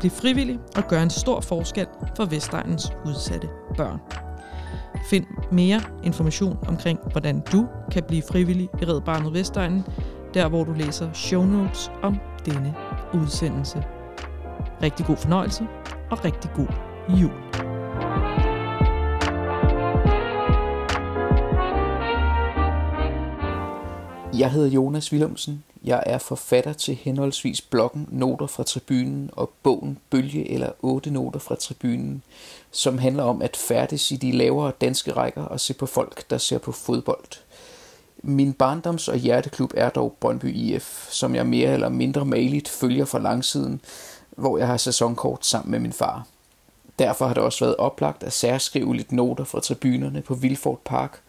Bliv frivillig og gør en stor forskel for Vestegnens udsatte børn. Find mere information omkring, hvordan du kan blive frivillig i Red Barnet Vestegnen, der hvor du læser show notes om denne udsendelse. Rigtig god fornøjelse og rigtig god jul. Jeg hedder Jonas Willumsen. Jeg er forfatter til henholdsvis bloggen Noter fra Tribunen og bogen Bølge eller 8 Noter fra Tribunen, som handler om at færdes i de lavere danske rækker og se på folk, der ser på fodbold. Min barndoms- og hjerteklub er dog Brøndby IF, som jeg mere eller mindre maligt følger fra langsiden, hvor jeg har sæsonkort sammen med min far. Derfor har det også været oplagt at særskrive lidt noter fra tribunerne på Vilfort Park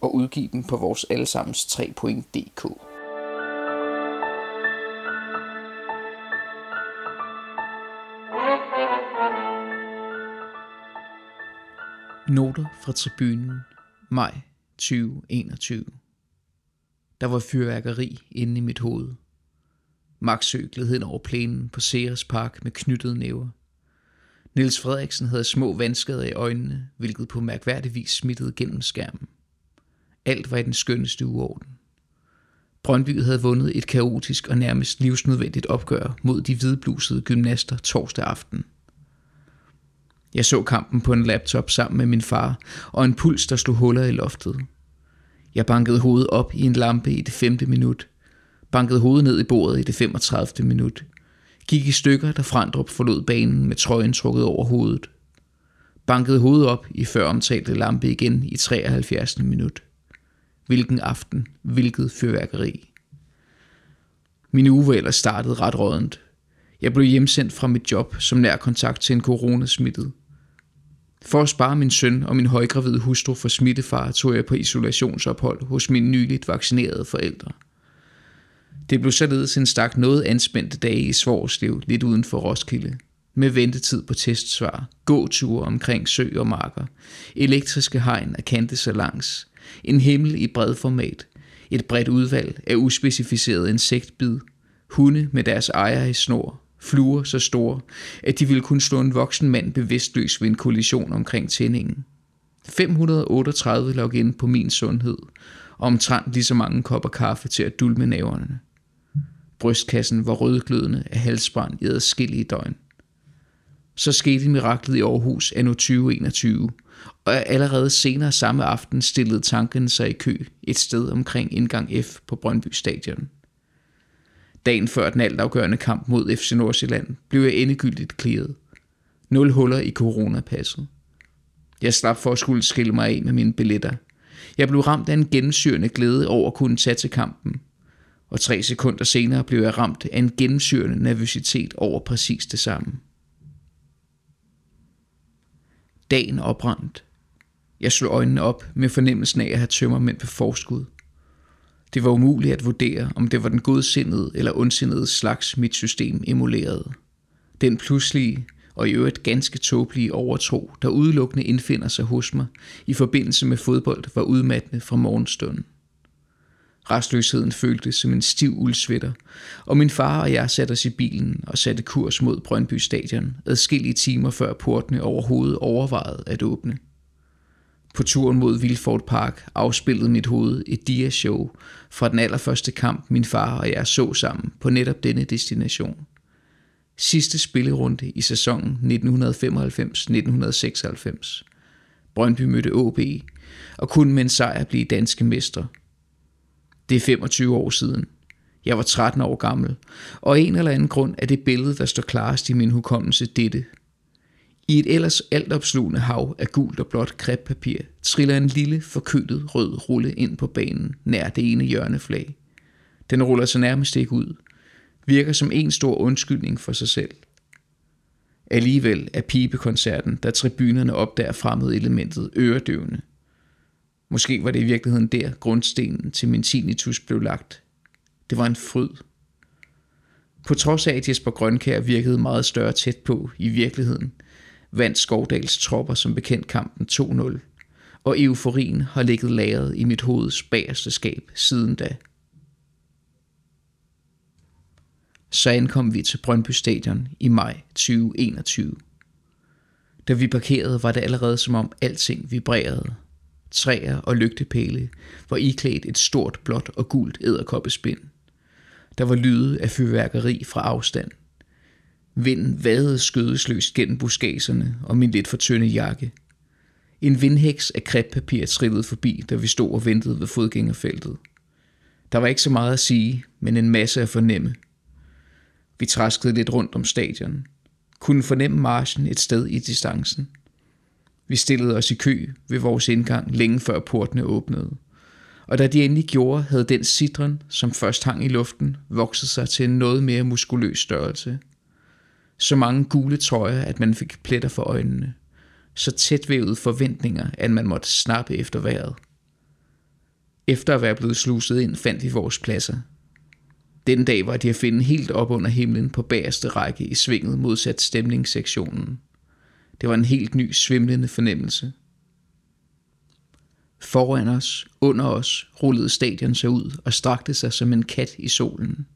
og udgive dem på vores allesammens 3.dk. Noter fra tribunen, maj 2021. Der var fyrværkeri inde i mit hoved. Max gled hen over plænen på Ceres Park med knyttede næver. Niels Frederiksen havde små vandskader i øjnene, hvilket på mærkværdig vis smittede gennem skærmen. Alt var i den skønneste uorden. Brøndby havde vundet et kaotisk og nærmest livsnødvendigt opgør mod de hvidblusede gymnaster torsdag aften. Jeg så kampen på en laptop sammen med min far, og en puls, der slog huller i loftet. Jeg bankede hovedet op i en lampe i det femte minut, bankede hovedet ned i bordet i det 35. minut, gik i stykker, da Frandrup forlod banen med trøjen trukket over hovedet, bankede hovedet op i før omtalte lampe igen i 73. minut. Hvilken aften, hvilket fyrværkeri. Min uge var ellers startet ret rådent. Jeg blev hjemsendt fra mit job som nær kontakt til en coronasmittet. For at spare min søn og min højgravide hustru for smittefar, tog jeg på isolationsophold hos mine nyligt vaccinerede forældre. Det blev således en stak noget anspændte dage i Svorslev, lidt uden for Roskilde. Med ventetid på testsvar, gåture omkring sø og marker, elektriske hegn af kante så langs, en himmel i bred format, et bredt udvalg af uspecificeret insektbid, hunde med deres ejer i snor, fluer så store, at de ville kunne slå en voksen mand bevidstløs ved en kollision omkring tændingen. 538 login på min sundhed, og omtrent lige så mange kopper kaffe til at dulme naverne. Brystkassen var rødglødende af halsbrand i adskillige døgn. Så skete miraklet i Aarhus anno 2021, og allerede senere samme aften stillede tanken sig i kø et sted omkring indgang F på Brøndby Stadion. Dagen før den altafgørende kamp mod FC Nordsjælland blev jeg endegyldigt klaret. Nul huller i coronapasset. Jeg slap for at skulle skille mig af med mine billetter. Jeg blev ramt af en gennemsyrende glæde over at kunne tage til kampen. Og tre sekunder senere blev jeg ramt af en gennemsyrende nervøsitet over præcis det samme. Dagen oprandt. Jeg slog øjnene op med fornemmelsen af at have tømmermænd på forskud. Det var umuligt at vurdere, om det var den godsindede eller ondsindede slags, mit system emulerede. Den pludselige og i øvrigt ganske tåbelige overtro, der udelukkende indfinder sig hos mig i forbindelse med fodbold, var udmattende fra morgenstunden. Restløsheden føltes som en stiv uldsvitter, og min far og jeg satte os i bilen og satte kurs mod Brøndby Stadion, adskillige timer før portene overhovedet overvejede at åbne. På turen mod Vilford Park afspillede mit hoved et dia-show fra den allerførste kamp, min far og jeg så sammen på netop denne destination. Sidste spillerunde i sæsonen 1995-1996. Brøndby mødte OB og kunne med en sejr blive danske mestre. Det er 25 år siden. Jeg var 13 år gammel, og en eller anden grund er det billede, der står klarest i min hukommelse dette – i et ellers altopslugende hav af gult og blåt krebpapir triller en lille, forkølet rød rulle ind på banen nær det ene hjørneflag. Den ruller sig nærmest ikke ud. Virker som en stor undskyldning for sig selv. Alligevel er pibekoncerten, da tribunerne opdager fremmede elementet øredøvende. Måske var det i virkeligheden der grundstenen til min tinnitus blev lagt. Det var en fryd. På trods af, at Jesper Grønkær virkede meget større tæt på i virkeligheden, vandt Skovdals tropper som bekendt kampen 2-0, og euforien har ligget lagret i mit hoveds bagerste skab siden da. Så ankom vi til Brøndby Stadion i maj 2021. Da vi parkerede, var det allerede som om alting vibrerede. Træer og lygtepæle var iklædt et stort blåt og gult æderkoppespind. Der var lyde af fyrværkeri fra afstand. Vinden vadede skødesløst gennem buskagerne og min lidt for tynde jakke. En vindhæks af kreppapir trillede forbi, da vi stod og ventede ved fodgængerfeltet. Der var ikke så meget at sige, men en masse at fornemme. Vi traskede lidt rundt om stadion. Kunne fornemme marchen et sted i distancen. Vi stillede os i kø ved vores indgang længe før portene åbnede. Og da de endelig gjorde, havde den citron, som først hang i luften, vokset sig til en noget mere muskuløs størrelse. Så mange gule trøjer, at man fik pletter for øjnene. Så tætvævede forventninger, at man måtte snappe efter vejret. Efter at være blevet sluset ind, fandt vi vores pladser – den dag var de at finde helt op under himlen på bagerste række i svinget modsat stemningssektionen. Det var en helt ny svimlende fornemmelse. Foran os, under os, rullede stadion sig ud og strakte sig som en kat i solen.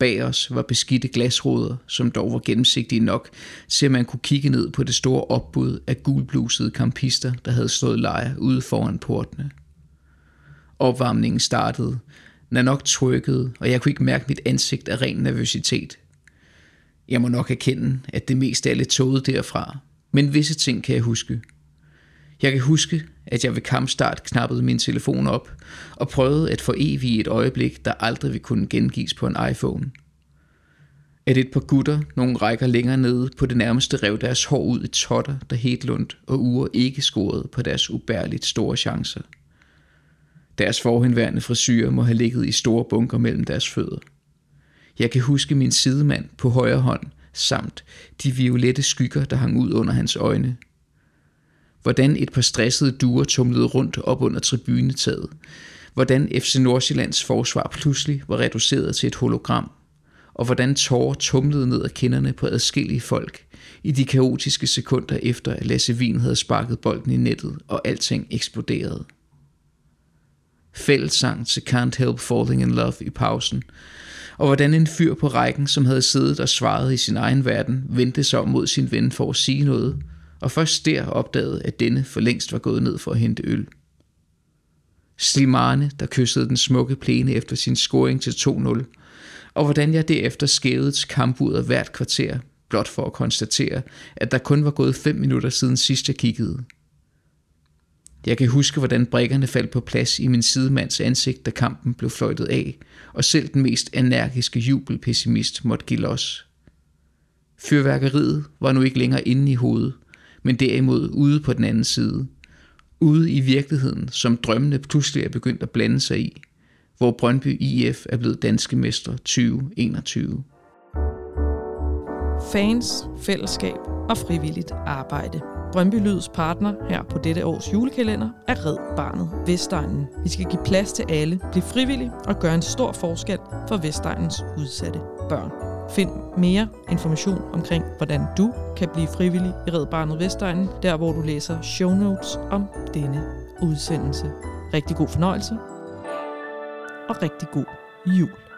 Bag os var beskidte glasruder, som dog var gennemsigtige nok, til at man kunne kigge ned på det store opbud af gulblusede kampister, der havde stået lejr ude foran portene. Opvarmningen startede, nok trykkede, og jeg kunne ikke mærke mit ansigt af ren nervøsitet. Jeg må nok erkende, at det meste er lidt tåget derfra, men visse ting kan jeg huske. Jeg kan huske, at jeg ved kampstart knappede min telefon op og prøvede at få evigt et øjeblik, der aldrig vil kunne gengives på en iPhone. At et par gutter, nogle rækker længere nede på det nærmeste rev deres hår ud i totter, der Hedlund og Ure ikke scorede på deres ubærligt store chancer – deres forhenværende frisyrer må have ligget i store bunker mellem deres fødder. Jeg kan huske min sidemand på højre hånd, samt de violette skygger, der hang ud under hans øjne. Hvordan et par stressede duer tumlede rundt op under tribunetaget. Hvordan FC Nordsjællands forsvar pludselig var reduceret til et hologram. Og hvordan tårer tumlede ned ad kinderne på adskillige folk i de kaotiske sekunder efter, at Lasse Wien havde sparket bolden i nettet, og alting eksploderede fællessang til Can't Help Falling in Love i pausen, og hvordan en fyr på rækken, som havde siddet og svaret i sin egen verden, vendte sig om mod sin ven for at sige noget, og først der opdagede, at denne for længst var gået ned for at hente øl. Slimane, der kyssede den smukke plæne efter sin scoring til 2-0, og hvordan jeg derefter skævede til kampuder hvert kvarter, blot for at konstatere, at der kun var gået 5 minutter siden sidst jeg kiggede – jeg kan huske, hvordan brikkerne faldt på plads i min sidemands ansigt, da kampen blev fløjtet af, og selv den mest energiske jubelpessimist måtte give los. Fyrværkeriet var nu ikke længere inde i hovedet, men derimod ude på den anden side. Ude i virkeligheden, som drømmene pludselig er begyndt at blande sig i, hvor Brøndby IF er blevet danske mester 2021. Fans, fællesskab og frivilligt arbejde. Brøndby Lyds partner her på dette års julekalender er Red Barnet Vestegnen. Vi skal give plads til alle, blive frivillige og gøre en stor forskel for Vestegnens udsatte børn. Find mere information omkring, hvordan du kan blive frivillig i Red Barnet Vestegnen, der hvor du læser show notes om denne udsendelse. Rigtig god fornøjelse og rigtig god jul.